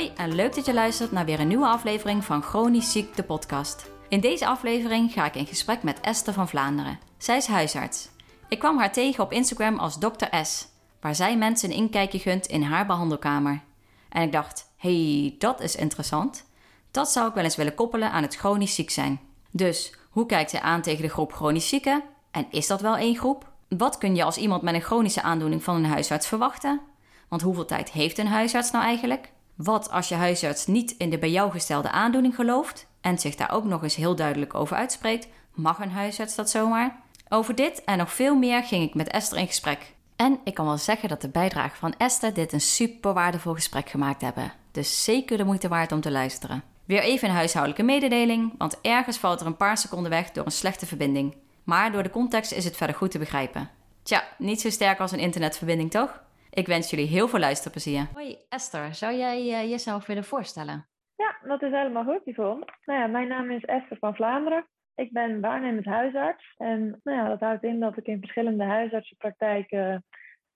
Hoi en leuk dat je luistert naar weer een nieuwe aflevering van Chronisch Ziek, de podcast. In deze aflevering ga ik in gesprek met Esther van Vlaanderen. Zij is huisarts. Ik kwam haar tegen op Instagram als Dr. S, waar zij mensen een inkijkje gunt in haar behandelkamer. En ik dacht, hey, dat is interessant. Dat zou ik wel eens willen koppelen aan het chronisch ziek zijn. Dus, hoe kijkt zij aan tegen de groep chronisch zieken? En is dat wel één groep? Wat kun je als iemand met een chronische aandoening van een huisarts verwachten? Want hoeveel tijd heeft een huisarts nou eigenlijk? Wat als je huisarts niet in de bij jou gestelde aandoening gelooft en zich daar ook nog eens heel duidelijk over uitspreekt? Mag een huisarts dat zomaar? Over dit en nog veel meer ging ik met Esther in gesprek. En ik kan wel zeggen dat de bijdrage van Esther dit een super waardevol gesprek gemaakt hebben. Dus zeker de moeite waard om te luisteren. Weer even een huishoudelijke mededeling, want ergens valt er een paar seconden weg door een slechte verbinding. Maar door de context is het verder goed te begrijpen. Tja, niet zo sterk als een internetverbinding, toch? Ik wens jullie heel veel luisterplezier. Hoi Esther, zou jij uh, jezelf willen voorstellen? Ja, dat is helemaal goed, Yvonne. Nou ja, mijn naam is Esther van Vlaanderen. Ik ben waarnemend huisarts. En nou ja, dat houdt in dat ik in verschillende huisartsenpraktijken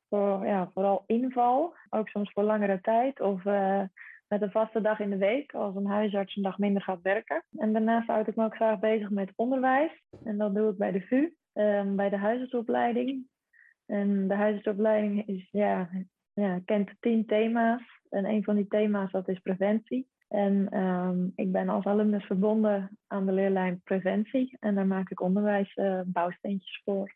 voor, ja, vooral inval. Ook soms voor langere tijd. Of uh, met een vaste dag in de week, als een huisarts een dag minder gaat werken. En daarnaast houd ik me ook graag bezig met onderwijs. En dat doe ik bij de VU, um, bij de huisartsopleiding. En de huisartsopleiding is, ja, ja, kent tien thema's. En een van die thema's dat is preventie. En um, ik ben als alumnus verbonden aan de leerlijn preventie. En daar maak ik onderwijsbouwsteentjes uh, voor.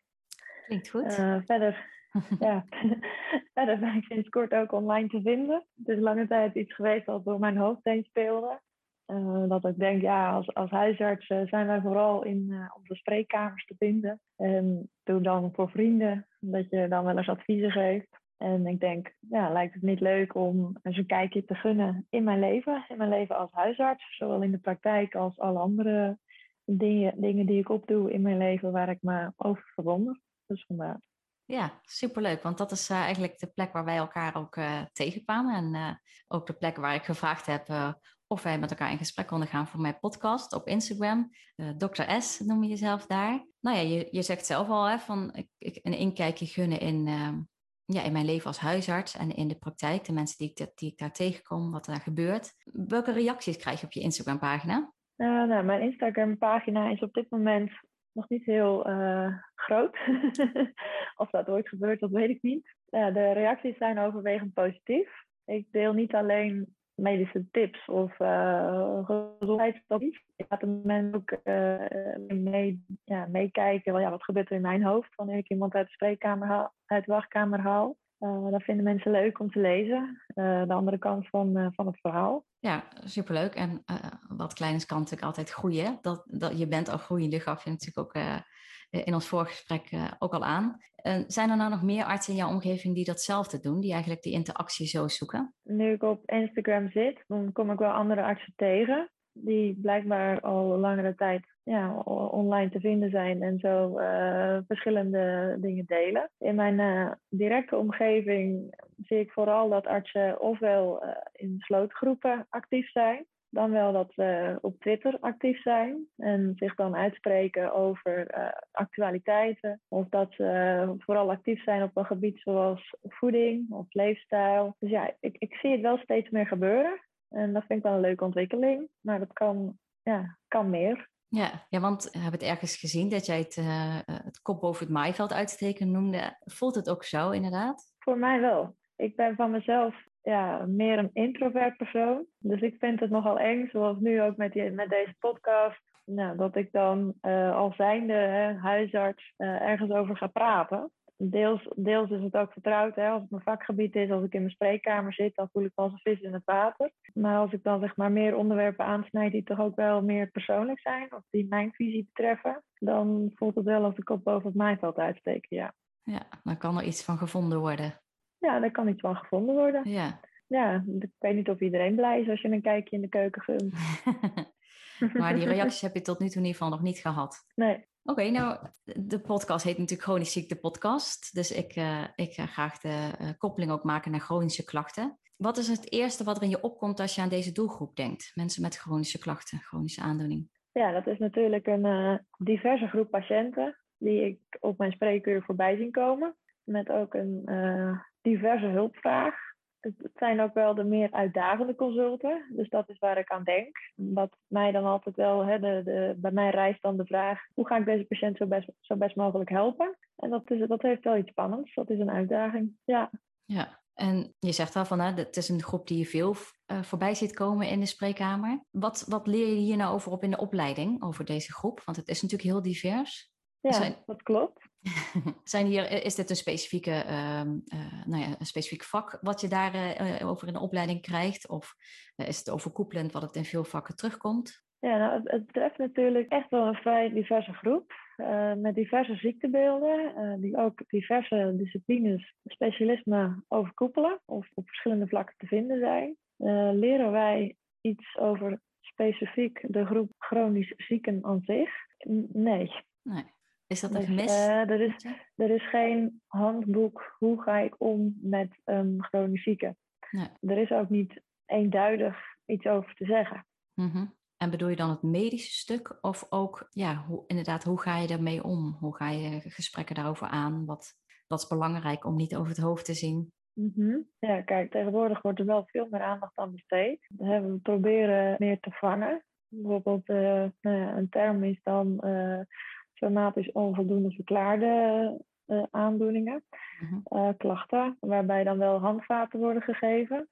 Klinkt goed. Uh, verder, ja, verder ben ik sinds kort ook online te vinden. Het is lange tijd iets geweest dat door mijn hoofd heen speelde. Uh, dat ik denk, ja, als, als huisarts zijn wij vooral in onze spreekkamers te vinden. En doe dan voor vrienden, dat je dan wel eens adviezen geeft. En ik denk, ja, lijkt het niet leuk om een kijkje te gunnen in mijn leven. In mijn leven als huisarts, zowel in de praktijk als alle andere dingen, dingen die ik opdoe in mijn leven waar ik me over verwonder. Dus vandaar. Ja, superleuk. Want dat is uh, eigenlijk de plek waar wij elkaar ook uh, tegenkwamen. En uh, ook de plek waar ik gevraagd heb of wij met elkaar in gesprek konden gaan voor mijn podcast op Instagram. Dr. S noem je jezelf daar. Nou ja, je, je zegt zelf al hè, van ik, ik, een inkijkje gunnen in, ja, in mijn leven als huisarts en in de praktijk. De mensen die ik, die ik daar tegenkom, wat daar gebeurt. Welke reacties krijg je op je Instagram pagina? nou, mijn Instagram pagina is op dit moment nog niet heel uh, groot. of dat ooit gebeurt, dat weet ik niet. Uh, de reacties zijn overwegend positief. Ik deel niet alleen medische tips of uh, gezondheidsadvies. Ik laat de mensen ook mee, ja, meekijken. Ja, wat gebeurt er in mijn hoofd wanneer ik iemand uit de spreekkamer haal, uit de wachtkamer haal. Uh, dat vinden mensen leuk om te lezen. Uh, de andere kant van, uh, van het verhaal. Ja, superleuk. En wat klein is kan natuurlijk altijd groeien. Dat, dat, je bent al groeiende, gaf je natuurlijk ook in ons vorige gesprek ook al aan. zijn er nou nog meer artsen in jouw omgeving die datzelfde doen? Die eigenlijk die interactie zo zoeken? Nu ik op Instagram zit, dan kom ik wel andere artsen tegen. Die blijkbaar al langere tijd ja, online te vinden zijn en zo uh, verschillende dingen delen. In mijn uh, directe omgeving zie ik vooral dat artsen ofwel uh, in slootgroepen actief zijn, dan wel dat ze op Twitter actief zijn en zich dan uitspreken over actualiteiten. Of dat ze vooral actief zijn op een gebied zoals voeding of leefstijl. Dus ja, ik, ik zie het wel steeds meer gebeuren. En dat vind ik wel een leuke ontwikkeling. Maar dat kan, ja, kan meer. Ja, ja, want we hebben het ergens gezien dat jij het, uh, het kop boven het maaiveld uitsteken noemde. Voelt het ook zo, inderdaad? Voor mij wel. Ik ben van mezelf ja, meer een introvert persoon. Dus ik vind het nogal eng, zoals nu ook met, die, met deze podcast. Nou, dat ik dan uh, al zijnde huisarts ergens over ga praten. Deels, deels is het ook vertrouwd. Hè? Als het mijn vakgebied is, als ik in mijn spreekkamer zit, dan voel ik me als een vis in het water. Maar als ik dan zeg maar meer onderwerpen aansnijd die toch ook wel meer persoonlijk zijn, of die mijn visie betreffen, dan voelt het wel als ik op boven het maaiveld uitsteken, ja. Ja, dan kan er iets van gevonden worden. Ja, daar kan iets van gevonden worden. Ja. Ja, ik weet niet of iedereen blij is als je een kijkje in de keuken gunt. maar die reacties heb je tot nu toe in ieder geval nog niet gehad. Nee. Oké, nou, de podcast heet natuurlijk Chronisch Ziekte Podcast. Dus ik, uh, ik ga graag de uh, koppeling ook maken naar chronische klachten. Wat is het eerste wat er in je opkomt als je aan deze doelgroep denkt? Mensen met chronische klachten, chronische aandoening. Ja, dat is natuurlijk een uh, diverse groep patiënten die ik op mijn spreekuur voorbij zien komen. Met ook een diverse hulpvraag het zijn ook wel de meer uitdagende consulten. Dus dat is waar ik aan denk. Wat mij dan altijd wel, hè, de, de, bij mij rijst dan de vraag: hoe ga ik deze patiënt zo best, zo best mogelijk helpen? En dat, is, dat heeft wel iets spannends. Dat is een uitdaging. Ja. Ja, en je zegt al van, hè, het is een groep die je veel uh, voorbij ziet komen in de spreekkamer. Wat, wat leer je hier nou over op in de opleiding, over deze groep? Want het is natuurlijk heel divers. Ja, zijn... dat klopt. Zijn hier, is dit een specifieke, uh, uh, nou ja, een specifiek vak wat je daarover uh, over in de opleiding krijgt? Of is het overkoepelend wat het in veel vakken terugkomt? Ja, nou, het, het betreft natuurlijk echt wel een vrij diverse groep. met diverse ziektebeelden, die ook diverse disciplines, specialismen overkoepelen of op verschillende vlakken te vinden zijn. leren wij iets over specifiek de groep chronisch zieken aan zich? Nee. Nee. Is dat een dus, gemis? Uh, er, is, er is geen handboek hoe ga ik om met een chronisch zieke. Nee. Er is ook niet eenduidig iets over te zeggen. Mm -hmm. En bedoel je dan het medische stuk of ook, ja, hoe, inderdaad, hoe ga je daarmee om? Hoe ga je gesprekken daarover aan? Wat, wat is belangrijk om niet over het hoofd te zien? Mm -hmm. Ja, kijk, tegenwoordig wordt er wel veel meer aandacht aan besteed. We proberen meer te vangen. Bijvoorbeeld, uh, nou ja, een term is dan uh, somatisch onvoldoende verklaarde uh, aandoeningen, mm -hmm. klachten, waarbij dan wel handvaten worden gegeven.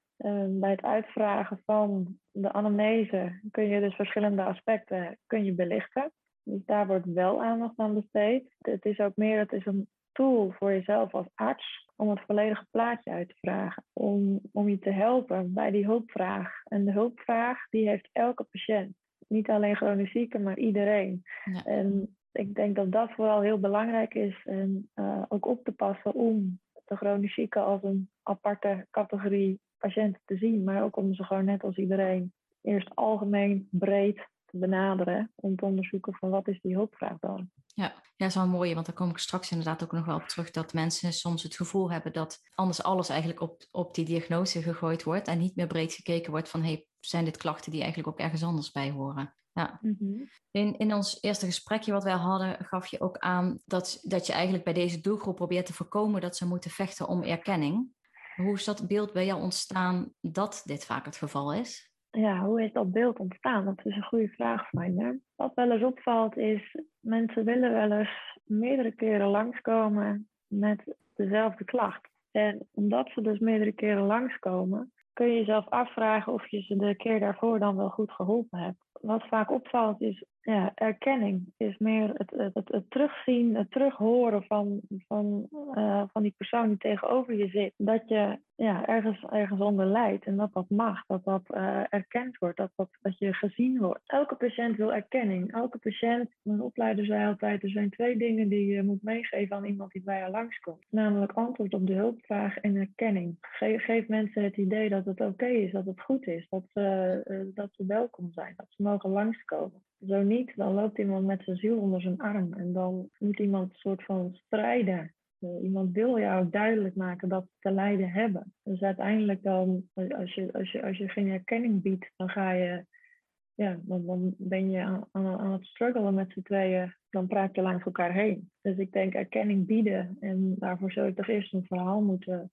bij het uitvragen van de anamnese kun je dus verschillende aspecten kun je belichten. Dus daar wordt wel aandacht aan besteed. Het is ook meer, het is een tool voor jezelf als arts om het volledige plaatje uit te vragen. Om, om je te helpen bij die hulpvraag. En de hulpvraag die heeft elke patiënt. Niet alleen chronisch zieken, maar iedereen. Ja. En ik denk dat dat vooral heel belangrijk is. En uh, ook op te passen om de chronisch zieken als een aparte categorie patiënten te zien. Maar ook om ze gewoon net als iedereen eerst algemeen breed te benaderen. Om te onderzoeken van wat is die hulpvraag dan. Ja, ja, dat is wel mooi, want daar kom ik straks inderdaad ook nog wel op terug. Dat mensen soms het gevoel hebben dat anders alles eigenlijk op, op die diagnose gegooid wordt. En niet meer breed gekeken wordt van, hey, zijn dit klachten die eigenlijk ook ergens anders bij horen? Ja. Mhm. in, in ons eerste gesprekje wat wij hadden, gaf je ook aan dat, dat je eigenlijk bij deze doelgroep probeert te voorkomen dat ze moeten vechten om erkenning. Hoe is dat beeld bij jou ontstaan dat dit vaak het geval is? Ja, hoe is dat beeld ontstaan? Dat is een goede vraag van je. Wat wel eens opvalt is, mensen willen wel eens meerdere keren langskomen met dezelfde klacht. En omdat ze dus meerdere keren langskomen, kun je jezelf afvragen of je ze de keer daarvoor dan wel goed geholpen hebt wat vaak opvalt is ja, erkenning. Is meer het, het, het, terugzien, het terughoren van, van, uh, van die persoon die tegenover je zit. Dat je ja, ergens, ergens onder lijdt en dat dat mag, dat dat uh, erkend wordt, dat, dat, dat je gezien wordt. Elke patiënt wil erkenning. Elke patiënt, mijn opleider zei altijd, er zijn twee dingen die je moet meegeven aan iemand die bij je langskomt. Namelijk antwoord op de hulpvraag en erkenning. Geef, mensen het idee dat het oké is, dat het goed is, dat, uh, dat ze welkom zijn, dat ze mogen langskomen. Zo niet, dan loopt iemand met zijn ziel onder zijn arm en dan moet iemand een soort van strijden. Uh, iemand wil jou duidelijk maken dat ze te lijden hebben. Dus uiteindelijk dan, als je, als je, als je geen erkenning biedt, dan ga je, ja, dan, dan ben je aan, aan, aan het struggelen met z'n tweeën. Dan praat je langs elkaar heen. Dus ik denk erkenning bieden en daarvoor zou je toch eerst een verhaal moeten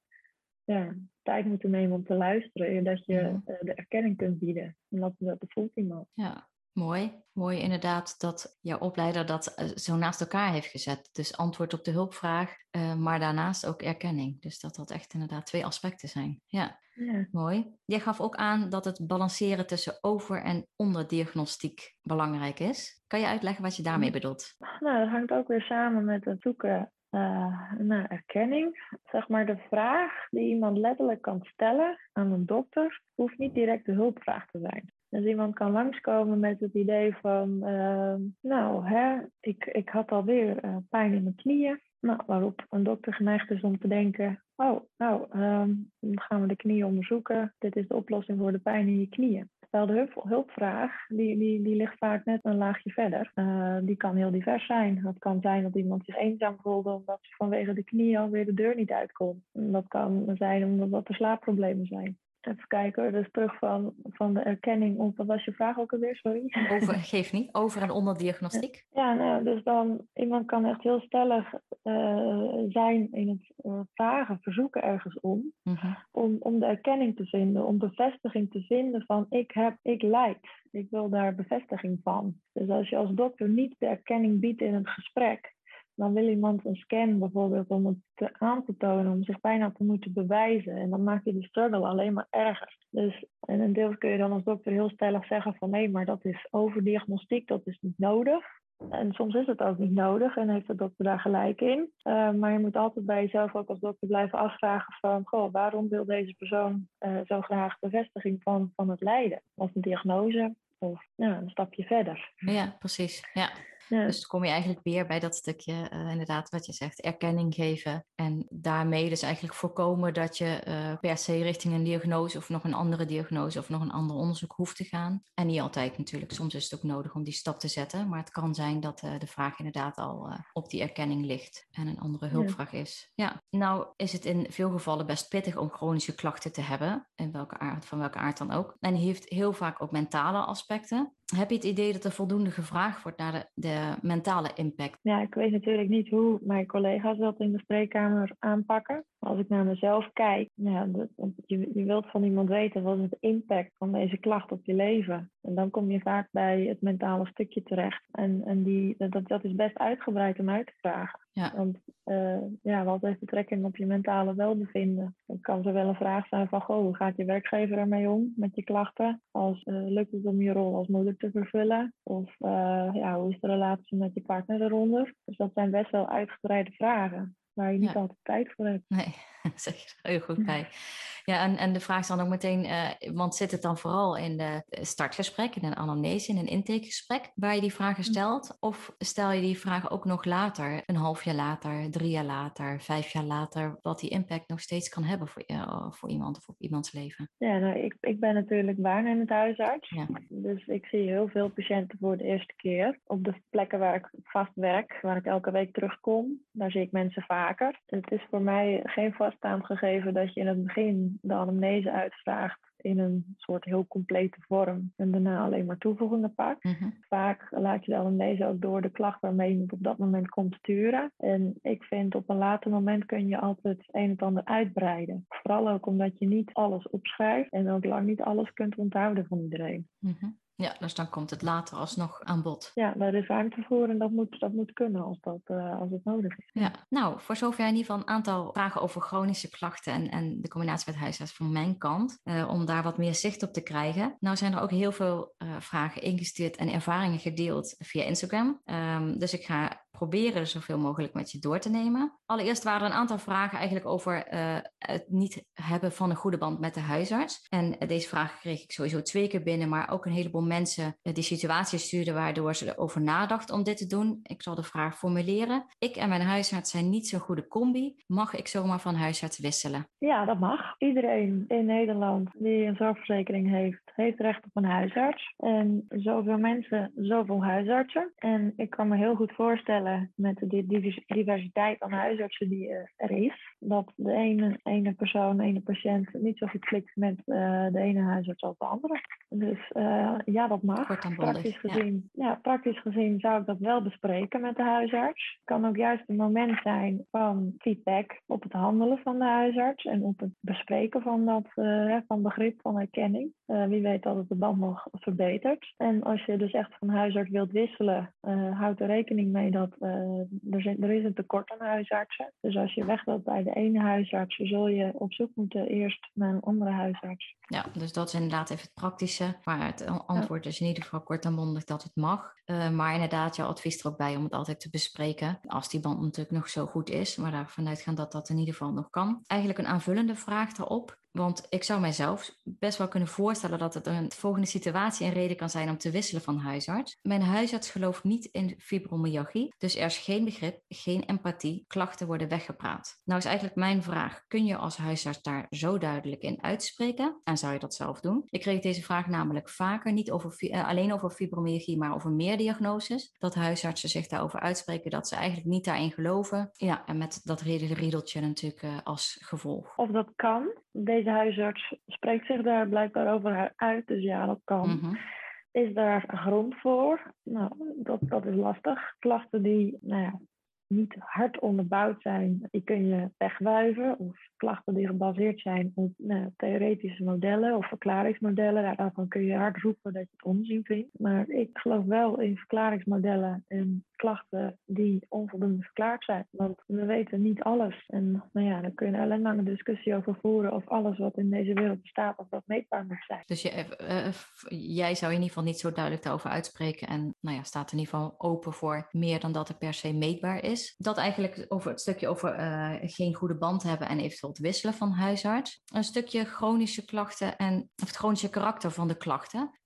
ja, tijd moeten nemen om te luisteren. Dat je ja. uh, de erkenning kunt bieden. En dat, dat voelt iemand. Ja, Mooi, mooi inderdaad dat jouw opleider dat eh, zo naast elkaar heeft gezet. Dus antwoord op de hulpvraag, uh, maar daarnaast ook erkenning. Dus dat dat echt inderdaad twee aspecten zijn. Ja. ja, mooi. Jij gaf ook aan dat het balanceren tussen over- en onderdiagnostiek belangrijk is. Kan je uitleggen wat je daarmee bedoelt? Nou, dat hangt ook weer samen met het zoeken nou, erkenning. Zeg maar de vraag die iemand letterlijk kan stellen aan een dokter, hoeft niet direct de hulpvraag te zijn. Dus iemand kan langskomen met het idee van, uh, nou, hè, ik, ik had alweer uh, pijn in mijn knieën. Nou, waarop een dokter geneigd is om te denken, oh, nou, um, dan gaan we de knieën onderzoeken. Dit is de oplossing voor de pijn in je knieën. Terwijl de hulp, hulpvraag, die, die, die ligt vaak net een laagje verder. Uh, die kan heel divers zijn. Het kan zijn dat iemand zich eenzaam voelde omdat ze vanwege de knieën alweer de deur niet uitkomt. Dat kan zijn omdat er slaapproblemen zijn. Even kijken dus terug van, van de erkenning op, wat was je vraag ook alweer, sorry? Over, geef niet, over en onder diagnostiek. Ja, nou, dus dan, iemand kan echt heel stellig uh, zijn in het uh, vragen, verzoeken ergens om, Mhm. om, om de erkenning te vinden, om bevestiging te vinden van ik heb, ik lijd, ik wil daar bevestiging van. Dus als je als dokter niet de erkenning biedt in het gesprek, dan wil iemand een scan bijvoorbeeld om het aan te tonen, om zich bijna te moeten bewijzen. En dan maak je de struggle alleen maar erger. Dus en een deel kun je dan als dokter heel stellig zeggen van nee, maar dat is overdiagnostiek, dat is niet nodig. En soms is het ook niet nodig en heeft de dokter daar gelijk in. Uh, maar je moet altijd bij jezelf ook als dokter blijven afvragen van... Goh, waarom wil deze persoon uh, zo graag bevestiging van, van het lijden? Of een diagnose of ja, een stapje verder. Ja, precies. Ja. Ja. Dus dan kom je eigenlijk weer bij dat stukje, uh, inderdaad, wat je zegt, erkenning geven. En daarmee dus eigenlijk voorkomen dat je uh, per se richting een diagnose of nog een andere diagnose of nog een ander onderzoek hoeft te gaan. En niet altijd natuurlijk. Soms is het ook nodig om die stap te zetten. Maar het kan zijn dat uh, de vraag inderdaad al op die erkenning ligt en een andere hulpvraag ja. is. Ja, nou is het in veel gevallen best pittig om chronische klachten te hebben, in welke aard, van welke aard dan ook. En heeft heel vaak ook mentale aspecten. Heb je het idee dat er voldoende gevraagd wordt naar de, mentale impact? Ja, ik weet natuurlijk niet hoe mijn collega's dat in de spreekkamer aanpakken. Als ik naar mezelf kijk, ja, dat, je, je wilt van iemand weten wat is de impact van deze klacht op je leven. En dan kom je vaak bij het mentale stukje terecht. En, en die, dat, dat is best uitgebreid om uit te vragen. Ja. Want uh, ja, wat heeft betrekking op je mentale welbevinden? Het kan zowel een vraag zijn van, goh, hoe gaat je werkgever ermee om met je klachten? Als uh, lukt het om je rol als moeder te vervullen? Of uh, ja, hoe is de relatie met je partner eronder? Dus dat zijn best wel uitgebreide vragen waar je niet ja. altijd tijd voor hebt. Nee, zeg je er heel goed bij. Ja, en, en de vraag is dan ook meteen, uh, want zit het dan vooral in de startgesprek, in een anamnese, in een intakegesprek, waar je die vragen stelt? Of stel je die vragen ook nog later, een half jaar later, drie jaar later, vijf jaar later, wat die impact nog steeds kan hebben voor, uh, voor iemand of op iemands leven? Ja, nou, ik, ik ben natuurlijk waarnemend huisarts. Ja. Dus ik zie heel veel patiënten voor de eerste keer. Op de plekken waar ik vast werk, waar ik elke week terugkom, daar zie ik mensen vaker. Het is voor mij geen vaststaand gegeven dat je in het begin de anamnese uitvraagt in een soort heel complete vorm en daarna alleen maar toevoegingen pakt. Mm-hmm. Vaak laat je de anamnese ook door de klacht waarmee je op dat moment komt sturen. En ik vind op een later moment kun je altijd het een en ander uitbreiden. Vooral ook omdat je niet alles opschrijft en ook lang niet alles kunt onthouden van iedereen. Mm-hmm. Ja, dus dan komt het later alsnog aan bod. Ja, daar is ruimte voor en dat moet, dat moet kunnen als, dat, uh, als het nodig is. Ja, nou, voor zover in ieder geval een aantal vragen over chronische klachten en, en de combinatie met huisarts van mijn kant, uh, om daar wat meer zicht op te krijgen. Nou zijn er ook heel veel uh, vragen ingestuurd en ervaringen gedeeld via Instagram. Um, dus ik ga proberen zoveel mogelijk met je door te nemen. Allereerst waren er een aantal vragen eigenlijk over uh, het niet hebben van een goede band met de huisarts. En uh, deze vraag kreeg ik sowieso twee keer binnen, maar ook een heleboel mensen uh, die situaties stuurden waardoor ze erover nadachten om dit te doen. Ik zal de vraag formuleren. Ik en mijn huisarts zijn niet zo'n goede combi. Mag ik zomaar van huisarts wisselen? Ja, dat mag. Iedereen in Nederland die een zorgverzekering heeft, heeft recht op een huisarts. En zoveel mensen, zoveel huisartsen. En ik kan me heel goed voorstellen met de diversiteit aan huisartsen die er is, dat de ene, ene persoon, de ene patiënt niet zoveel klikt met uh, de ene huisarts als de andere. Dus uh, ja, dat mag. Praktisch gezien, ja. ja. praktisch gezien zou ik dat wel bespreken met de huisarts. Het kan ook juist een moment zijn van feedback op het handelen van de huisarts en op het bespreken van dat uh, van begrip van herkenning. wie weet dat het de band nog verbetert. En als je dus echt van huisarts wilt wisselen, houd er rekening mee dat uh, er, er, is een tekort aan huisartsen. Dus als je wegloopt bij de ene huisarts, zul je op zoek moeten eerst naar een andere huisarts Ja, dus dat is inderdaad even het praktische. Maar het antwoord is in ieder geval kort en mondig dat het mag. Uh, maar inderdaad, jouw advies er ook bij om het altijd te bespreken. Als die band natuurlijk nog zo goed is. Maar daarvan uitgaan dat dat in ieder geval nog kan. Eigenlijk een aanvullende vraag daarop. Want ik zou mijzelf best wel kunnen voorstellen dat het een volgende situatie een reden kan zijn om te wisselen van huisarts. Mijn huisarts gelooft niet in fibromyalgie, dus er is geen begrip, geen empathie, klachten worden weggepraat. Nou is eigenlijk mijn vraag, kun je als huisarts daar zo duidelijk in uitspreken? En zou je dat zelf doen? Ik kreeg deze vraag namelijk vaker, niet over, uh, alleen over fibromyalgie, maar over meer diagnoses. Dat huisartsen zich daarover uitspreken dat ze eigenlijk niet daarin geloven. Ja, en met dat riedeltje natuurlijk uh, als gevolg. Of dat kan. Deze deze huisarts spreekt zich daar blijkbaar over uit, dus ja, dat kan. Mhm. Is daar grond voor? Nou, dat, dat is lastig. Klachten die nou ja, niet hard onderbouwd zijn, die kun je wegwuiven. Of klachten die gebaseerd zijn op nou, theoretische modellen of verklaringsmodellen. daarvan kun je hard roepen dat je het onzin vindt. Maar ik geloof wel in verklaringsmodellen en klachten die onvoldoende verklaard zijn. Want we weten niet alles. En nou ja, daar kun je alleen maar een discussie over voeren of alles wat in deze wereld bestaat, of dat meetbaar moet zijn. Dus je, uh, jij zou in ieder geval niet zo duidelijk daarover uitspreken en nou ja, staat in ieder geval open voor meer dan dat er per se meetbaar is. Dat eigenlijk over het stukje over uh, geen goede band hebben en eventueel het wisselen van huisarts. Een stukje chronische klachten en of het chronische karakter van de klachten.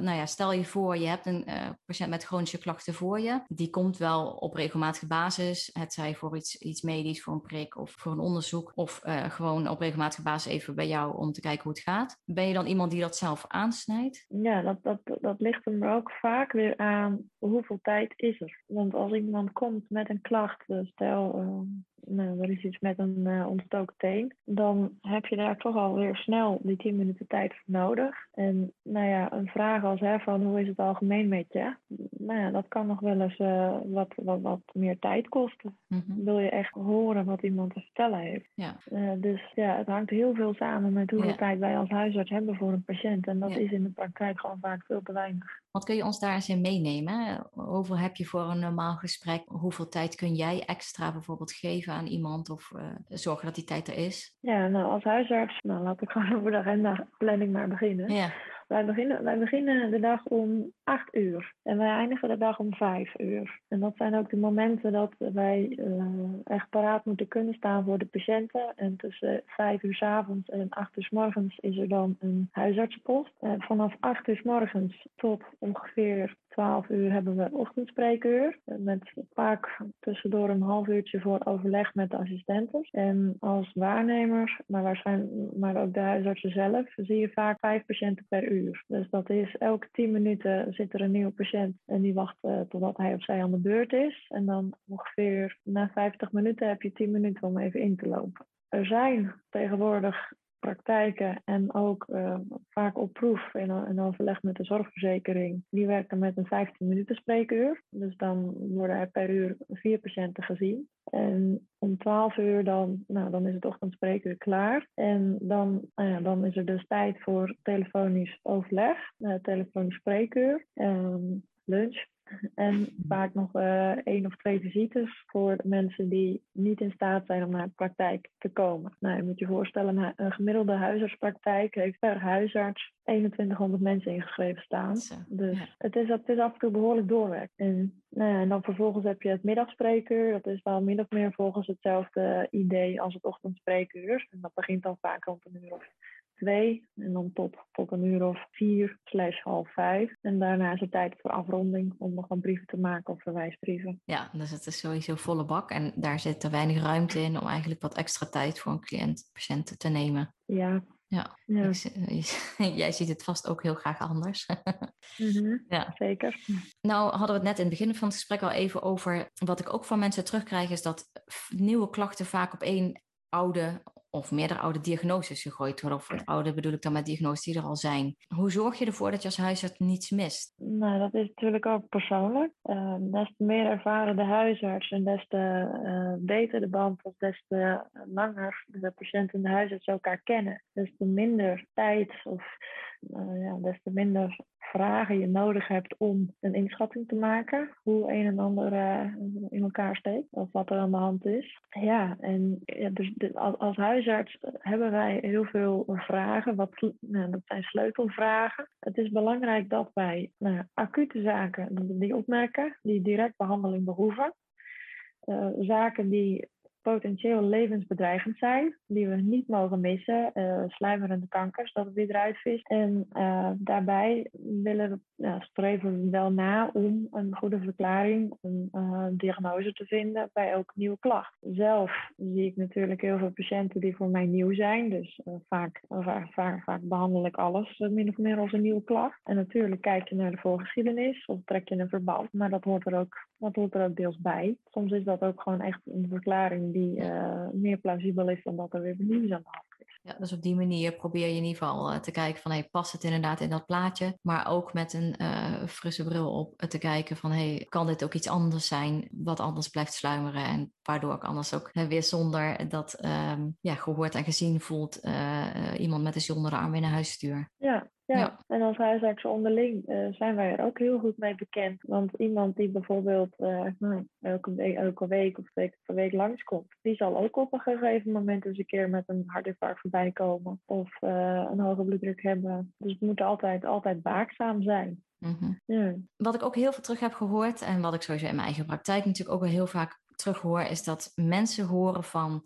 nou ja, stel je voor, je hebt een patiënt met chronische klachten voor je die komt wel op regelmatige basis. Het zij voor iets, iets medisch, voor een prik of voor een onderzoek. Of uh, gewoon op regelmatige basis even bij jou om te kijken hoe het gaat. Ben je dan iemand die dat zelf aansnijdt? Ja, dat, dat, dat ligt er ook vaak weer aan hoeveel tijd is er. Want als iemand komt met een klacht, stel uh, nou, er is iets met een uh, ontstoken teen, dan heb je daar toch alweer snel die 10 minuten tijd voor nodig. En nou ja, een vraag als hè, van hoe is het algemeen met je? Nou ja, dat kan nog wel eens uh, wat, wat, wat meer tijd kosten. Mm-hmm. Wil je echt horen wat iemand te vertellen heeft? Ja. Uh, dus ja, het hangt heel veel samen met hoeveel ja. tijd wij als huisarts hebben voor een patiënt. En dat ja. is in de praktijk gewoon vaak veel te weinig. Wat kun je ons daar eens in meenemen? Hoeveel heb je voor een normaal gesprek? Hoeveel tijd kun jij extra bijvoorbeeld geven aan iemand of uh, zorgen dat die tijd er is? Ja, nou als huisarts, nou laat ik gewoon over de agenda planning maar beginnen. Ja. Wij beginnen, wij beginnen de dag om 8 uur en wij eindigen de dag om 5 uur. En dat zijn ook de momenten dat wij uh, echt paraat moeten kunnen staan voor de patiënten. En tussen 5 uur s avonds en 8 uur s morgens is er dan een huisartsenpost. En vanaf 8 uur s morgens tot ongeveer 12 uur hebben we ochtendspreekuur. Met vaak tussendoor een half uurtje voor overleg met de assistenten. En als waarnemer, maar, waarschijnlijk, maar ook de huisartsen zelf, zie je vaak vijf patiënten per uur. Dus dat is elke 10 minuten zit er een nieuwe patiënt en die wacht uh, totdat hij of zij aan de beurt is. En dan ongeveer na 50 minuten heb je 10 minuten om even in te lopen. Er zijn tegenwoordig praktijken en ook uh, vaak op proef in, in overleg met de zorgverzekering. Die werken met een 15 minuten spreekuur. Dus dan worden er per uur vier patiënten gezien. En om 12 uur dan, nou, dan is het ochtendspreekuur klaar. En dan, ja, dan is er dus tijd voor telefonisch overleg, uh, telefonisch spreekuur, um, lunch en vaak nog uh, één of twee visites voor mensen die niet in staat zijn om naar de praktijk te komen. Nou, je moet je voorstellen, een gemiddelde huisartspraktijk heeft per huisarts 2100 mensen ingeschreven staan. dus het, is, het is af en toe behoorlijk doorwerk. En, nou ja, en dan vervolgens heb je het middagspreekuur. Dat is wel min of meer volgens hetzelfde idee als het ochtendspreekuur. En dat begint dan vaak rond een uur of twee en dan tot, tot een uur of vier slash half vijf. En daarna is het tijd voor afronding om nog een brieven te maken of verwijsbrieven. Ja, dus het is sowieso volle bak en daar zit er weinig ruimte in om eigenlijk wat extra tijd voor een cliënt, patiënt te nemen. Ja. Ja, ja. jij ziet het vast ook heel graag anders. mm-hmm, ja, zeker. Nou hadden we het net in het begin van het gesprek al even over, wat ik ook van mensen terugkrijg, is dat nieuwe klachten vaak op één oude of meerdere oude diagnoses gegooid worden. Of het oude bedoel ik dan met diagnoses die er al zijn. Hoe zorg je ervoor dat je als huisarts niets mist? Nou, dat is natuurlijk ook persoonlijk. Uh, des te meer ervaren de huisarts en des te uh, beter de band of des te langer de patiënt en de huisarts elkaar kennen. Des te minder tijd of ja, des te minder vragen je nodig hebt om een inschatting te maken hoe een en ander in elkaar steekt of wat er aan de hand is. Ja, en ja, dus als, huisarts hebben wij heel veel vragen. Wat, nou, dat zijn sleutelvragen. Het is belangrijk dat wij nou, acute zaken die opmerken, die direct behandeling behoeven. Uh, zaken die potentieel levensbedreigend zijn, die we niet mogen missen. Uh, sluimerende kankers, dat het weer eruit. En uh, daarbij willen we, streven we wel na om een goede verklaring, een uh, diagnose te vinden bij elke nieuwe klacht. Zelf zie ik natuurlijk heel veel patiënten die voor mij nieuw zijn. Dus vaak, vaak, vaak, vaak, behandel ik alles min of meer als een nieuwe klacht. En natuurlijk kijk je naar de voorgeschiedenis of trek je een verband. Maar dat hoort er ook, dat hoort er ook deels bij. Soms is dat ook gewoon echt een verklaring die uh, meer plausibel is dan dat er weer nieuws aan de hand is. Ja, dus op die manier probeer je in ieder geval uh, te kijken van hey, past het inderdaad in dat plaatje? Maar ook met een uh, frisse bril op te kijken van hey, kan dit ook iets anders zijn wat anders blijft sluimeren en waardoor ik anders ook weer zonder dat um, ja, gehoord en gezien voelt iemand met een zondere arm in naar huis stuur. Ja, en als huisartsen onderling uh, zijn wij er ook heel goed mee bekend. Want iemand die bijvoorbeeld uh, nou, elke, week, elke week of twee keer per week langskomt, die zal ook op een gegeven moment eens een keer met een hartinfarct voorbij komen of uh, een hoge bloeddruk hebben. Dus we moeten altijd, altijd waakzaam zijn. Mm-hmm. Ja. Wat ik ook heel veel terug heb gehoord en wat ik sowieso in mijn eigen praktijk natuurlijk ook al heel vaak terughoor, is dat mensen horen van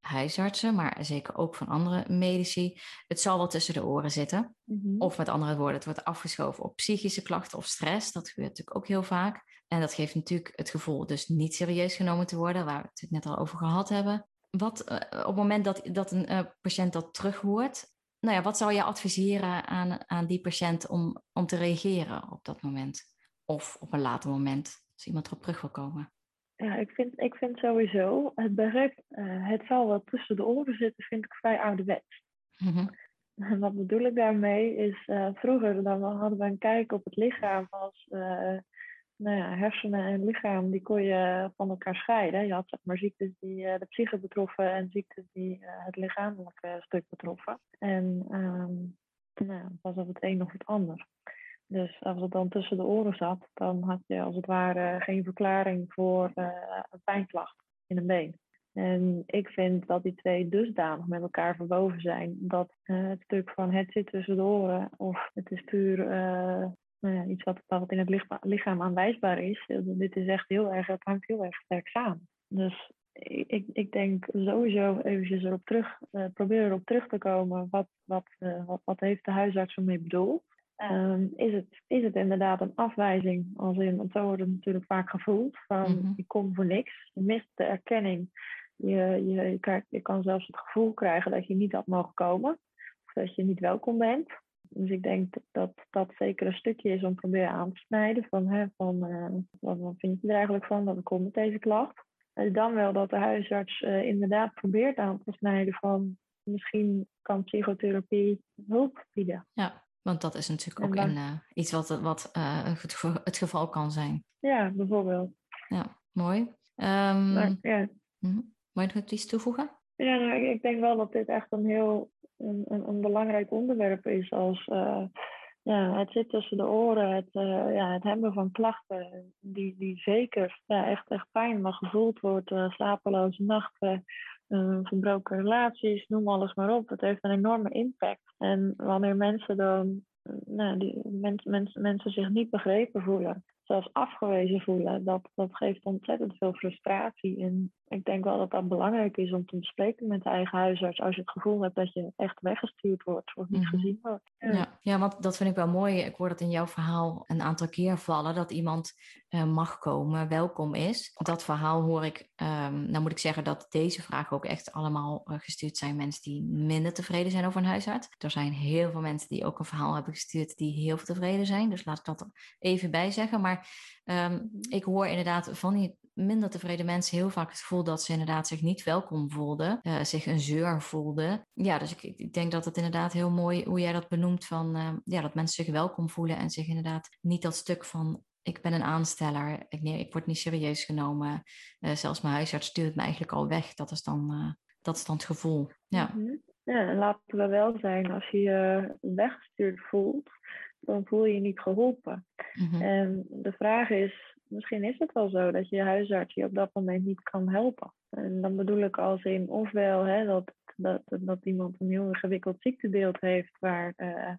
huisartsen, maar zeker ook van andere medici. Het zal wel tussen de oren zitten. Mm-hmm. Of met andere woorden, het wordt afgeschoven op psychische klachten of stress. Dat gebeurt natuurlijk ook heel vaak. En dat geeft natuurlijk het gevoel dus niet serieus genomen te worden, waar we het net al over gehad hebben. Wat uh, op het moment dat, dat een uh, patiënt dat terughoort, nou ja, wat zou je adviseren aan, aan die patiënt om, om te reageren op dat moment? Of op een later moment, als iemand erop terug wil komen? Ja, ik vind, ik vind sowieso het begrip uh, het zal wel tussen de oren zitten, vind ik vrij ouderwets. En wat bedoel ik daarmee is, uh, vroeger dan hadden we een kijk op het lichaam als uh, nou ja, hersenen en lichaam, die kon je van elkaar scheiden. Je had zeg maar ziektes die de psyche betroffen en ziektes die het lichamelijke stuk betroffen. En um, nou, was of het een of het ander. Dus als het dan tussen de oren zat, dan had je als het ware geen verklaring voor uh, een pijnklacht in een been. En ik vind dat die twee dusdanig met elkaar verwoven zijn dat uh, het stuk van het zit tussen de oren of het is puur uh, nou ja, iets wat, wat in het lichaam aanwijsbaar is. Dit is echt heel erg, het hangt heel erg sterk samen. Dus ik, ik denk sowieso eventjes erop terug, probeer erop terug te komen. Wat, wat, wat, wat heeft de huisarts ermee bedoeld? Um, is, het, is het inderdaad een afwijzing, als in, want zo wordt het natuurlijk vaak gevoeld, van Mhm. je komt voor niks, je mist de erkenning, je, je, je, krijgt, je kan zelfs het gevoel krijgen dat je niet had mogen komen, of dat je niet welkom bent. Dus ik denk dat dat zeker een stukje is om proberen aan te snijden van, hè, van uh, wat, wat vind je er eigenlijk van dat ik kom met deze klacht. En dan wel dat de huisarts uh, inderdaad probeert aan te snijden van misschien kan psychotherapie hulp bieden. Ja, want dat is natuurlijk ook een, eh, iets wat, wat eh, het, ge- het geval kan zijn. Ja, bijvoorbeeld. Ja, mooi. Ehm Maar ja, mhm. Wil je nog iets toevoegen? Ja, nou, ik, denk wel dat dit echt een heel een, een, een belangrijk onderwerp is. Als, eh, ja, het zit tussen de oren, het, eh, ja, het hebben van klachten die, die zeker ja, echt, echt pijn maar gevoeld wordt. eh, slapeloze nachten, eh, verbroken relaties, noem alles maar op. Het heeft een enorme impact. En wanneer mensen dan, eh, nou, die, mens, mens, mensen zich niet begrepen voelen, zelfs afgewezen voelen, dat, dat geeft ontzettend veel frustratie. En ik denk wel dat dat belangrijk is om te bespreken met de eigen huisarts als je het gevoel hebt dat je echt weggestuurd wordt of niet Mhm. gezien wordt. Ja. ja, want dat vind ik wel mooi. Ik hoor dat in jouw verhaal een aantal keer vallen, dat iemand eh, mag komen, welkom is. Dat verhaal hoor ik, ehm, nou moet ik zeggen dat deze vragen ook echt allemaal eh, gestuurd zijn mensen die minder tevreden zijn over een huisarts. Er zijn heel veel mensen die ook een verhaal hebben gestuurd die heel tevreden zijn, dus laat ik dat er even bij zeggen. Maar ehm, ik hoor inderdaad van die minder tevreden mensen heel vaak het gevoel dat ze inderdaad zich niet welkom voelden, eh, zich een zeur voelden. Ja, dus ik, ik denk dat het inderdaad heel mooi hoe jij dat benoemt van eh, ja, dat mensen zich welkom voelen en zich inderdaad niet dat stuk van ik ben een aansteller, ik, nee, ik word niet serieus genomen, eh, zelfs mijn huisarts stuurt me eigenlijk al weg. Dat is dan, eh, dat is dan het gevoel. Ja. Mhm. Ja, en laten we wel zijn, als je je weggestuurd voelt, dan voel je je niet geholpen. Mhm. En de vraag is, misschien is het wel zo dat je huisarts je op dat moment niet kan helpen. En dan bedoel ik als in ofwel hè, dat, dat, dat iemand een heel ingewikkeld ziektebeeld heeft waar uh,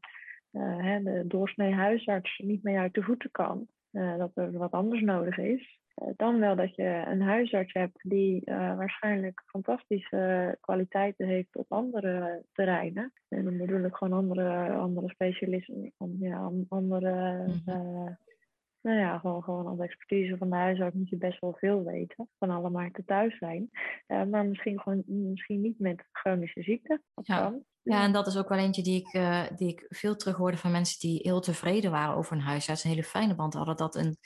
uh, hè, de doorsnee huisarts niet mee uit de voeten kan. Uh, dat er wat anders nodig is. Dan wel dat je een huisarts hebt die waarschijnlijk fantastische kwaliteiten heeft op andere terreinen. En dan bedoel ik gewoon andere, andere specialisten, ja, andere mm nou ja, gewoon, gewoon als expertise van de huisarts moet je best wel veel weten. Van alle markten thuis zijn. Uh, maar misschien, gewoon, misschien niet met chronische ziekte. Ja. Ja, en dat is ook wel eentje die ik, die ik veel terug hoorde van mensen die heel tevreden waren over een huisarts. Een hele fijne band hadden. Dat een,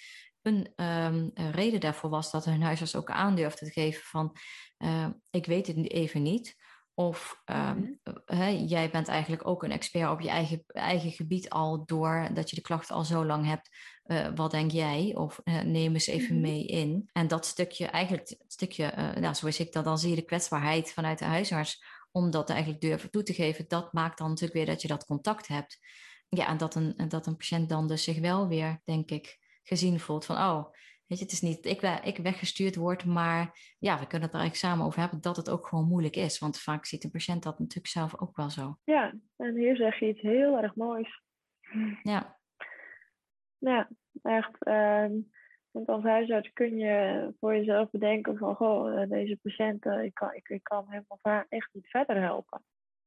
een, um, een reden daarvoor was dat hun huisarts ook aandurfde te geven van... Uh, ik weet het even niet. Of um, mm-hmm. jij bent eigenlijk ook een expert op je eigen, eigen gebied al door dat je de klachten al zo lang hebt. Uh, wat denk jij? Of uh, neem eens even mm-hmm. mee in. En dat stukje, eigenlijk het stukje, nou, zoals ik dat dan zie, de kwetsbaarheid vanuit de huisarts, om dat eigenlijk durven toe te geven, dat maakt dan natuurlijk weer dat je dat contact hebt. Ja, en dat een, dat een patiënt dan dus zich wel weer, denk ik, gezien voelt van, oh, Weet je, het is niet dat ik, ik weggestuurd word, maar ja, we kunnen het er eigenlijk samen over hebben dat het ook gewoon moeilijk is. Want vaak ziet een patiënt dat natuurlijk zelf ook wel zo. Ja, en hier zeg je iets heel erg moois. Ja. Ja, echt. Uh, want als huisarts kun je voor jezelf bedenken van, goh, eh, deze patiënt, ik, kan, ik, ik kan hem of haar echt niet verder helpen.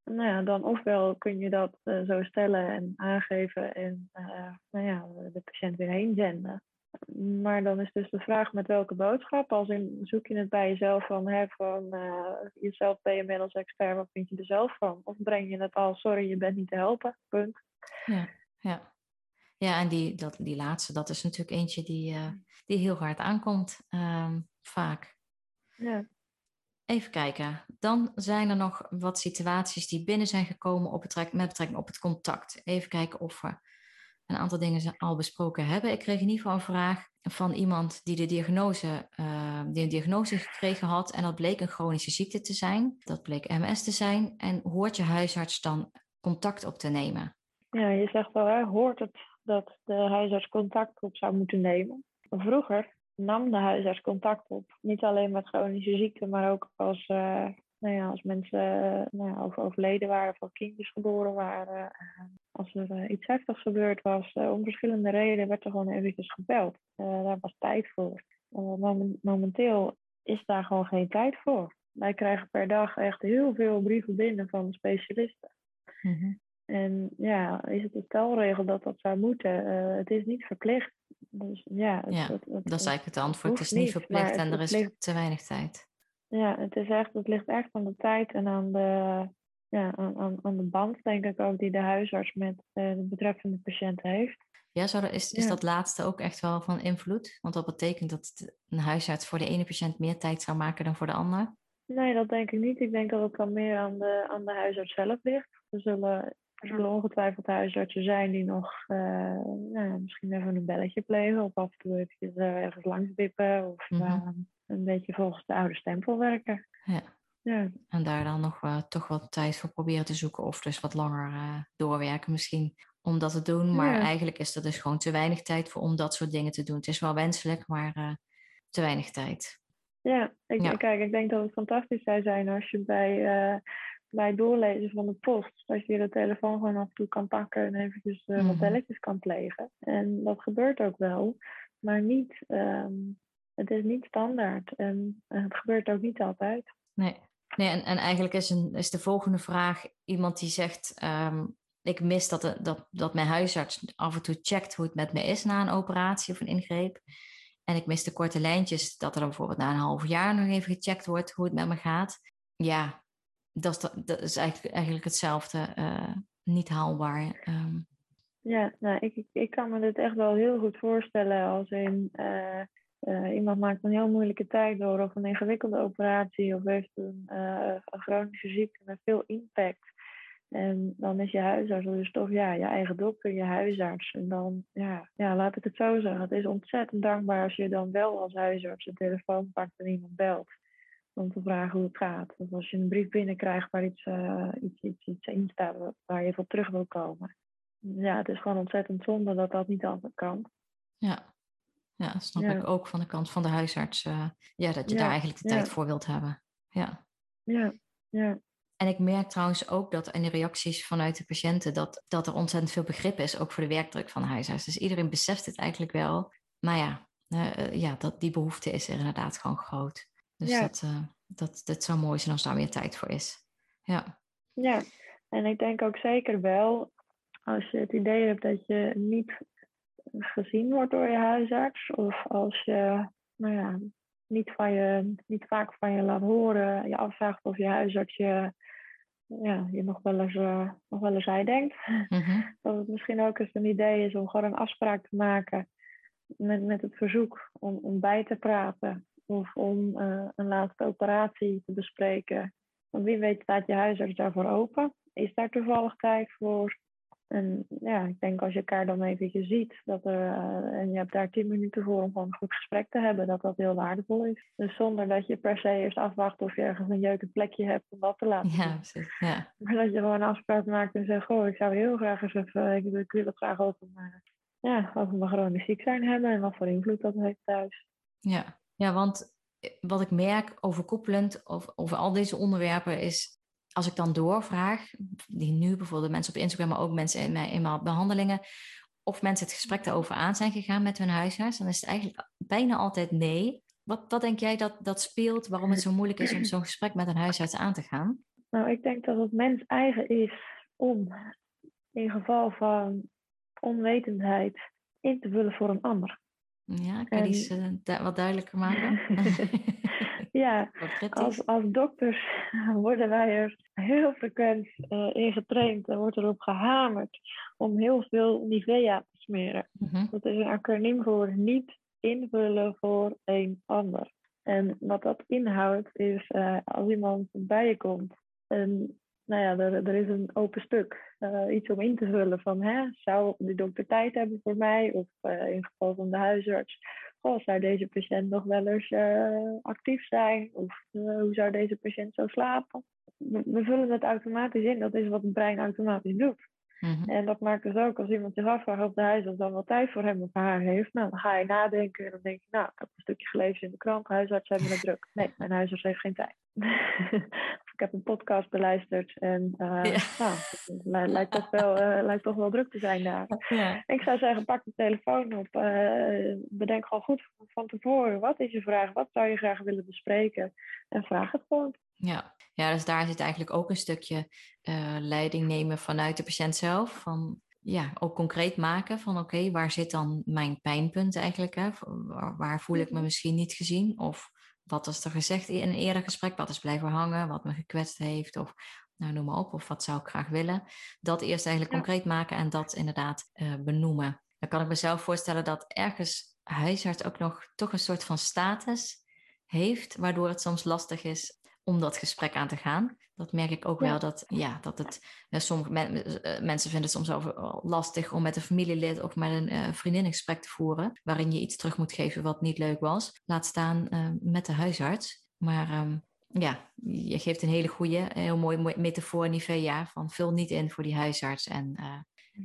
Nou ja, dan ofwel kun je dat uh, zo stellen en aangeven en nou ja, de patiënt weer heen zenden. Maar dan is dus de vraag met welke boodschap. Als in zoek je het bij jezelf van, hè, van uh, jezelf ben je inmiddels expert, wat vind je er zelf van? Of breng je het al, sorry, je bent niet te helpen, punt. Ja, ja. ja en die, dat, die laatste, dat is natuurlijk eentje die, die heel hard aankomt, um, vaak. Ja. Even kijken. Dan zijn er nog wat situaties die binnen zijn gekomen op met betrekking op het contact. Even kijken of we een aantal dingen al besproken hebben. Ik kreeg in ieder geval een vraag van iemand die de diagnose, uh, die een diagnose gekregen had. En dat bleek een chronische ziekte te zijn. Dat bleek MS te zijn. En hoort je huisarts dan contact op te nemen? Ja, je zegt wel, hè, hoort het dat de huisarts contact op zou moeten nemen. Vroeger nam de huisarts contact op. Niet alleen met chronische ziekte, maar ook als uh, nou ja, als mensen nou ja, overleden waren of kindjes geboren waren, eh, als er eh, iets heftigs gebeurd was, eh, om verschillende redenen werd er gewoon eventjes gebeld. daar was tijd voor. momenteel is daar gewoon geen tijd voor. Wij krijgen per dag echt heel veel brieven binnen van specialisten. Mhm. En ja, is het de stelregel dat dat zou moeten? het is niet verplicht. Dus, ja, het, ja het, het, dat is eigenlijk het antwoord. Het is niet verplicht en er is te weinig tijd. Ja, het, is echt, het ligt echt aan de tijd en aan de, ja, aan, aan de band, denk ik ook, die de huisarts met uh, de betreffende patiënt heeft. Ja, er, is, is dat laatste ook echt wel van invloed? Want dat betekent dat een huisarts voor de ene patiënt meer tijd zou maken dan voor de ander? Nee, dat denk ik niet. Ik denk dat het dan meer aan de, aan de huisarts zelf ligt. Er zullen, er zullen ongetwijfeld huisartsen zijn die nog uh, nou, misschien even een belletje plegen of af en toe eventjes uh, ergens langs wippen of mm -hmm een beetje volgens de oude stempel werken. Ja. ja. En daar dan nog toch wat tijd voor proberen te zoeken of dus wat langer doorwerken misschien om dat te doen. Maar ja. eigenlijk is er dus gewoon te weinig tijd voor om dat soort dingen te doen. Het is wel wenselijk, maar te weinig tijd. Ja, ik, ja. kijk, ik denk dat het fantastisch zou zijn als je bij, bij het doorlezen van de post, als je de telefoon gewoon af en toe kan pakken en eventjes -hmm. wat belletjes kan plegen. En dat gebeurt ook wel, maar niet um, het is niet standaard en het gebeurt ook niet altijd. Nee, nee en, en eigenlijk is, een, is de volgende vraag iemand die zegt: um, Ik mis dat, dat, dat mijn huisarts af en toe checkt hoe het met me is na een operatie of een ingreep. En ik mis de korte lijntjes, dat er dan bijvoorbeeld na een half jaar nog even gecheckt wordt hoe het met me gaat. Ja, dat is, eigenlijk, eigenlijk hetzelfde, uh, niet haalbaar. Um. Ja, nou, ik, ik kan me dit echt wel heel goed voorstellen als in. Uh, uh, iemand maakt een heel moeilijke tijd door of een ingewikkelde operatie of heeft een, een chronische ziekte met veel impact. En dan is je huisarts dus toch ja, je eigen dokter, je huisarts. En dan, ja, ja, laat ik het zo zeggen. Het is ontzettend dankbaar als je dan wel als huisarts de telefoon pakt en iemand belt. Om te vragen hoe het gaat. Of als je een brief binnenkrijgt waar iets, uh, iets, iets, iets in staat waar je voor terug wil komen. Ja, het is gewoon ontzettend zonde dat dat niet altijd kan. Ja, ja snap ik ook van de kant van de huisarts. Uh, ja, dat je daar eigenlijk de tijd voor wilt hebben. Ja. Ja, ja. En ik merk trouwens ook dat in de reacties vanuit de patiënten dat, dat er ontzettend veel begrip is, ook voor de werkdruk van de huisarts. Dus iedereen beseft het eigenlijk wel. Maar ja, uh, ja dat, die behoefte is er inderdaad gewoon groot. Dus ja. dat, uh, dat, dat zou mooi zijn als daar meer tijd voor is. Ja. ja, en ik denk ook zeker wel, als je het idee hebt dat je niet gezien wordt door je huisarts, of als je nou ja, niet, van je, niet vaak van je laat horen, je afvraagt of je huisarts je, ja, je nog wel eens, uh, nog wel eens hij denkt. Mm-hmm. Dat het misschien ook eens een idee is om gewoon een afspraak te maken met, met het verzoek om, om bij te praten of om uh, een laatste operatie te bespreken. Want wie weet staat je huisarts daarvoor open? Is daar toevallig tijd voor? En ja, ik denk als je elkaar dan eventjes ziet dat er, uh, en je hebt daar tien minuten voor om gewoon een goed gesprek te hebben, dat dat heel waardevol is. Dus zonder dat je per se eerst afwacht of je ergens een jeukend plekje hebt om dat te laten ja, Precies, ja. Maar dat je gewoon een afspraak maakt en zegt, goh, ik zou heel graag eens even, ik, ik wil het graag over, maar, ja, over mijn chronisch ziek zijn hebben en wat voor invloed dat heeft thuis. Ja, ja want eh, wat ik merk overkoepelend over, over al deze onderwerpen is als ik dan doorvraag, die nu bijvoorbeeld mensen op Instagram, maar ook mensen in mijn, in mijn behandelingen, of mensen het gesprek daarover aan zijn gegaan met hun huisarts, dan is het eigenlijk bijna altijd nee. Wat, wat denk jij dat dat speelt, waarom het zo moeilijk is om zo'n gesprek met een huisarts aan te gaan? Nou, ik denk dat het mens eigen is om in geval van onwetendheid in te vullen voor een ander. Ja, kan je die uh, wat duidelijker maken? ja, als, als dokters worden wij er heel frequent uh, in getraind. Er wordt erop gehamerd om heel veel Nivea te smeren. Mhm. Dat is een acroniem voor niet invullen voor een ander. En wat dat inhoudt is uh, als iemand bij je komt en nou ja, er, er is een open stuk. Uh, iets om in te vullen van, hè, zou de dokter tijd hebben voor mij? Of uh, in geval van de huisarts, goh, zou deze patiënt nog wel eens uh, actief zijn? Of hoe zou deze patiënt zo slapen? We, we, vullen het automatisch in. Dat is wat het brein automatisch doet. Mhm. En dat maakt dus ook als iemand zich afvraagt of de huisarts dan wel tijd voor hem of haar heeft. Nou, dan ga je nadenken en dan denk je, nou, ik heb een stukje gelezen in de krant, huisarts hebben het druk. Nee, mijn huisarts heeft geen tijd. ik heb een podcast beluisterd en uh, ja. nou, lijkt, toch wel, uh, lijkt toch wel druk te zijn daar. Ja. Ik zou zeggen, pak de telefoon op, uh, bedenk gewoon goed van tevoren, wat is je vraag, wat zou je graag willen bespreken en vraag het gewoon. Ja. ja, dus daar zit eigenlijk ook een stukje leiding nemen vanuit de patiënt zelf. Van ja, ook concreet maken van oké, waar zit dan mijn pijnpunt eigenlijk? Hè? Waar, waar, voel ik me mhm. misschien niet gezien? Of wat is er gezegd in een eerder gesprek? Wat is blijven hangen? Wat me gekwetst heeft? Of nou, noem maar op. Of wat zou ik graag willen? Dat eerst eigenlijk concreet maken en dat inderdaad uh, benoemen. Dan kan ik mezelf voorstellen dat ergens huisarts ook nog toch een soort van status heeft, waardoor het soms lastig is om dat gesprek aan te gaan. Dat merk ik ook wel dat, ja, dat het. Uh, sommige uh, mensen vinden het soms over lastig om met een familielid of met een uh, vriendin een gesprek te voeren. waarin je iets terug moet geven wat niet leuk was. Laat staan met de huisarts. Maar um, ja, je geeft een hele goede, heel mooi metafoor, Nivea. van vul niet in voor die huisarts en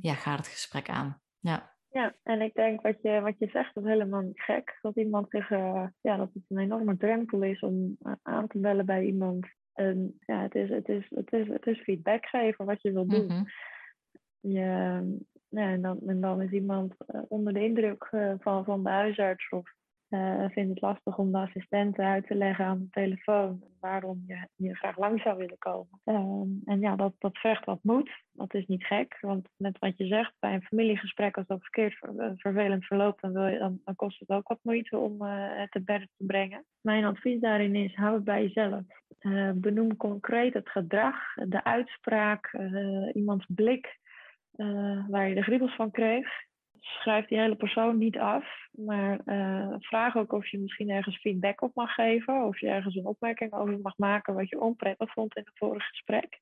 ja, ga het gesprek aan. Ja. Ja, en ik denk wat je, wat je zegt, dat is helemaal niet gek. Dat iemand zich, uh, ja, dat het een enorme drempel is om uh, aan te bellen bij iemand. En ja, het is, het is, het is, het is feedback geven wat je wil doen. Je, ja, en, dan, en dan is iemand uh, onder de indruk van, van de huisarts of uh, vindt het lastig om de assistenten uit te leggen aan de telefoon waarom je, je graag lang zou willen komen. Uh, en ja, dat, dat vergt wat moed. Dat is niet gek, want net wat je zegt, bij een familiegesprek, als dat verkeerd ver, vervelend verloopt, dan, wil je, dan, kost het ook wat moeite om uh, het te berden te brengen. Mijn advies daarin is, hou het bij jezelf. benoem concreet het gedrag, de uitspraak, iemands blik waar je de griebels van kreeg schrijf die hele persoon niet af, maar uh, vraag ook of je misschien ergens feedback op mag geven, of je ergens een opmerking over mag maken wat je onprettig vond in het vorige gesprek.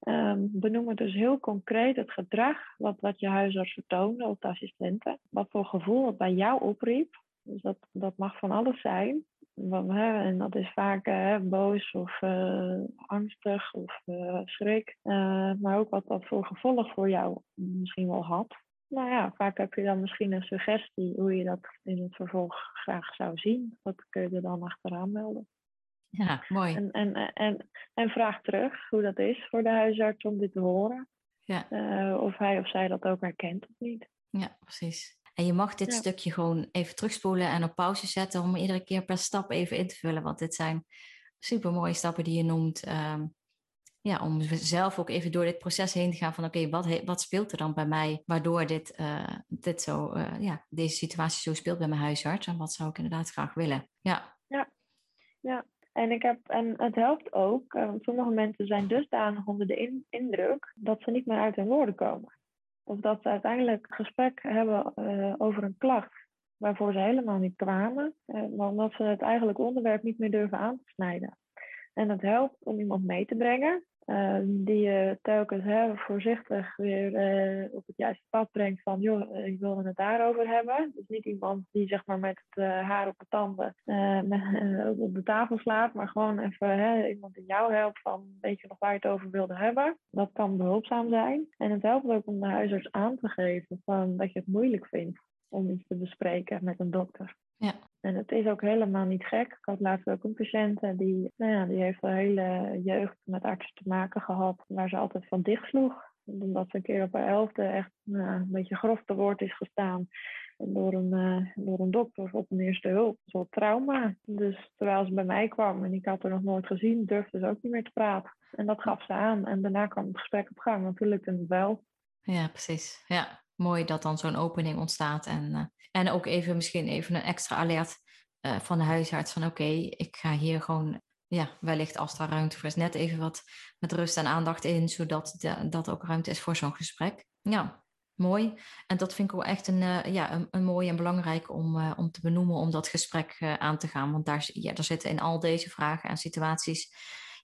Um, benoem het dus heel concreet het gedrag wat, wat je huisarts vertoonde of de assistenten. Wat voor gevoel het bij jou opriep. Dus dat, dat mag van alles zijn. En dat is vaak hè, boos of uh, angstig of schrik. Maar ook wat dat voor gevolg voor jou misschien wel had. Nou ja, vaak heb je dan misschien een suggestie hoe je dat in het vervolg graag zou zien. Dat kun je er dan achteraan melden. Ja, mooi. En, en, en, en vraag terug hoe dat is voor de huisarts om dit te horen. Ja. of hij of zij dat ook herkent of niet. Ja, precies. En je mag dit stukje gewoon even terugspoelen en op pauze zetten om iedere keer per stap even in te vullen. Want dit zijn super mooie stappen die je noemt. Ehm, ja, om zelf ook even door dit proces heen te gaan van oké, wat, wat speelt er dan bij mij waardoor dit, uh, dit zo, uh, ja, deze situatie zo speelt bij mijn huisarts en wat zou ik inderdaad graag willen. Ja. Ja, ja. En, ik heb, en het helpt ook, want sommige mensen zijn dusdanig onder de indruk dat ze niet meer uit hun woorden komen. Of dat ze uiteindelijk gesprek hebben over een klacht waarvoor ze helemaal niet kwamen, maar omdat ze het eigenlijk onderwerp niet meer durven aan te snijden. En het helpt om iemand mee te brengen uh, die je telkens hè, voorzichtig weer uh, op het juiste pad brengt van joh, ik wil het daarover hebben. Dus niet iemand die zeg maar met het haar op de tanden op de tafel slaat, maar gewoon even hè, iemand die jou helpt van weet je nog waar je het over wilde hebben. Dat kan behulpzaam zijn. En het helpt ook om de huisarts aan te geven van dat je het moeilijk vindt om iets te bespreken met een dokter. Ja. En het is ook helemaal niet gek. Ik had laatst ook een patiënt die, nou ja, die heeft een hele jeugd met artsen te maken gehad, waar ze altijd van dicht sloeg. Omdat ze een keer op haar elfde echt nou, een beetje grof te woord is gestaan door een, uh, door een dokter op een eerste hulp. Een trauma. Dus terwijl ze bij mij kwam en ik had haar nog nooit gezien, durfde ze ook niet meer te praten. En dat gaf ze aan. En daarna kwam het gesprek op gang. Natuurlijk een wel. Ja, precies. Ja, mooi dat dan zo'n opening ontstaat. En, uh, en ook even misschien even een extra alert uh, van de huisarts van oké, ik ga hier gewoon, ja, wellicht als daar ruimte voor is, net even wat met rust en aandacht in, zodat dat ook ruimte is voor zo'n gesprek. Ja, mooi. En dat vind ik wel echt een, uh, ja, een, een mooi en belangrijk om, om te benoemen, om dat gesprek aan te gaan. Want daar, ja, daar zitten in al deze vragen en situaties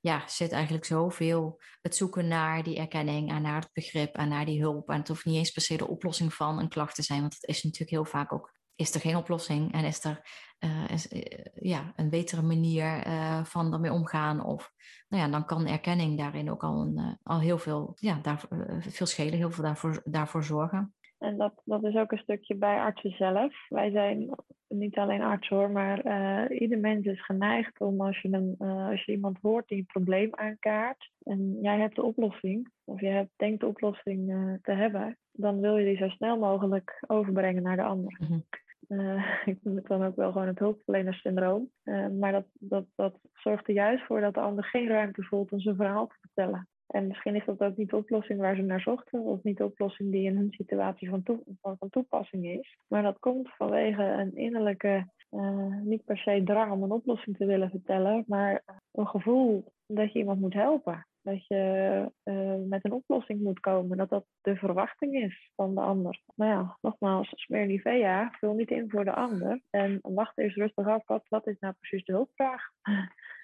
ja, zit eigenlijk zoveel het zoeken naar die erkenning en naar het begrip en naar die hulp. En het hoeft niet eens per se de oplossing van een klacht te zijn, want het is natuurlijk heel vaak ook, is er geen oplossing en is er uh, is, uh, ja, een betere manier uh, van ermee omgaan. Of nou ja, dan kan erkenning daarin ook al, een, al heel veel, ja, daar, veel schelen, heel veel daarvoor, daarvoor zorgen. En dat, dat is ook een stukje bij artsen zelf. Wij zijn niet alleen arts hoor, maar uh, ieder mens is geneigd om als je, een, uh, als je iemand hoort die een probleem aankaart en jij hebt de oplossing, of je hebt, denkt de oplossing uh, te hebben, dan wil je die zo snel mogelijk overbrengen naar de ander. Mm -hmm. ik noem het dan ook wel gewoon het hulpverlenersyndroom. maar dat, dat, dat zorgt er juist voor dat de ander geen ruimte voelt om zijn verhaal te vertellen. En misschien is dat ook niet de oplossing waar ze naar zochten, of niet de oplossing die in hun situatie van, toe, van, van toepassing is. Maar dat komt vanwege een innerlijke, uh, niet per se drang om een oplossing te willen vertellen, maar een gevoel dat je iemand moet helpen. Dat je uh, met een oplossing moet komen, dat dat de verwachting is van de ander. Nou ja, nogmaals, smeer Nivea, vul niet in voor de ander. En wacht eens rustig af, wat, wat is nou precies de hulpvraag?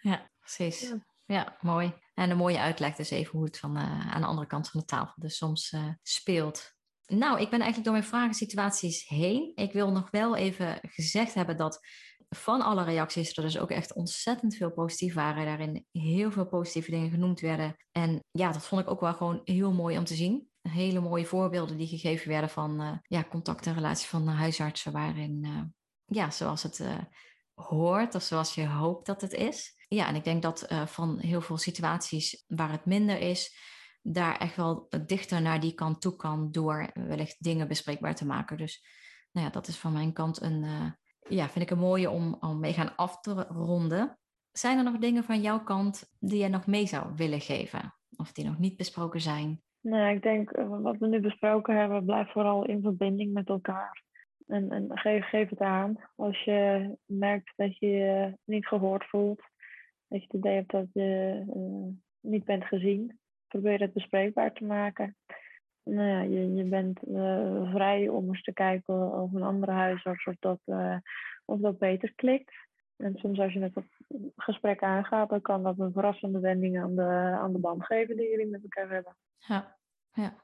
Ja, precies. Ja. Ja, mooi. En een mooie uitleg dus even hoe het van, uh, aan de andere kant van de tafel dus soms uh, speelt. Nou, ik ben eigenlijk door mijn vragensituaties heen. Ik wil nog wel even gezegd hebben dat van alle reacties er dus ook echt ontzettend veel positief waren. Daarin heel veel positieve dingen genoemd werden. En ja, dat vond ik ook wel gewoon heel mooi om te zien. Hele mooie voorbeelden die gegeven werden van uh, ja, contact en relatie van huisartsen, waarin, ja, zoals het hoort of zoals je hoopt dat het is. Ja, en ik denk dat uh, van heel veel situaties waar het minder is, daar echt wel dichter naar die kant toe kan door wellicht dingen bespreekbaar te maken. Dus nou ja, dat is van mijn kant een, uh, ja, vind ik een mooie om, om mee gaan af te ronden. Zijn er nog dingen van jouw kant die je nog mee zou willen geven? Of die nog niet besproken zijn? Nee, ik denk uh, wat we nu besproken hebben, blijf vooral in verbinding met elkaar. En, en geef, geef het aan. Als je merkt dat je je niet gehoord voelt, dat je het idee hebt dat je uh, niet bent gezien, probeer het bespreekbaar te maken. Nou ja, je, je bent uh, vrij om eens te kijken of een andere huisarts of dat, uh, of dat beter klikt. En soms als je het gesprek aangaat, dan kan dat een verrassende wending aan de, aan de band geven die jullie met elkaar hebben. Ja, ja.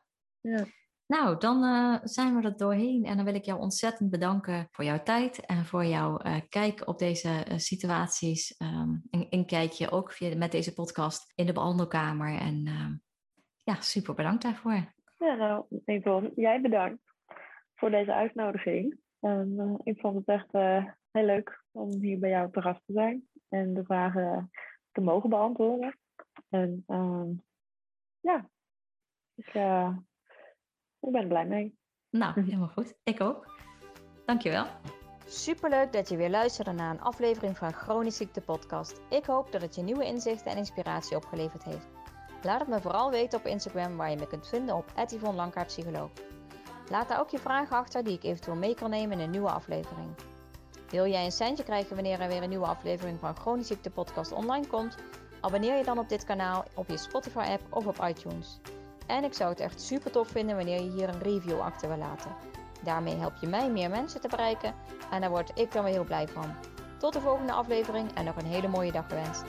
ja. Nou, dan uh, zijn we er doorheen. En dan wil ik jou ontzettend bedanken voor jouw tijd en voor jouw uh, kijk op deze uh, situaties. Um, een, een, kijkje ook via, met deze podcast in de behandelkamer. En ja, super bedankt daarvoor. Ja, nou, Nicole, jij bedankt voor deze uitnodiging. Ik vond het echt heel leuk om hier bij jou te gast te zijn en de vragen te mogen beantwoorden. En ehm, ja, dus ik ben er blij mee. Nou, helemaal goed. Ik ook. Dankjewel. Superleuk dat je weer luisterde naar een aflevering van Chronisch Ziekte Podcast. Ik hoop dat het je nieuwe inzichten en inspiratie opgeleverd heeft. Laat het me vooral weten op Instagram waar je me kunt vinden op Yvonne Psycholoog. Laat daar ook je vragen achter die ik eventueel mee kan nemen in een nieuwe aflevering. Wil jij een centje krijgen wanneer er weer een nieuwe aflevering van Chronisch Ziekte Podcast online komt? Abonneer je dan op dit kanaal op je Spotify app of op iTunes. En ik zou het echt super tof vinden wanneer je hier een review achter wil laten. Daarmee help je mij meer mensen te bereiken en daar word ik dan weer heel blij van. Tot de volgende aflevering en nog een hele mooie dag gewenst.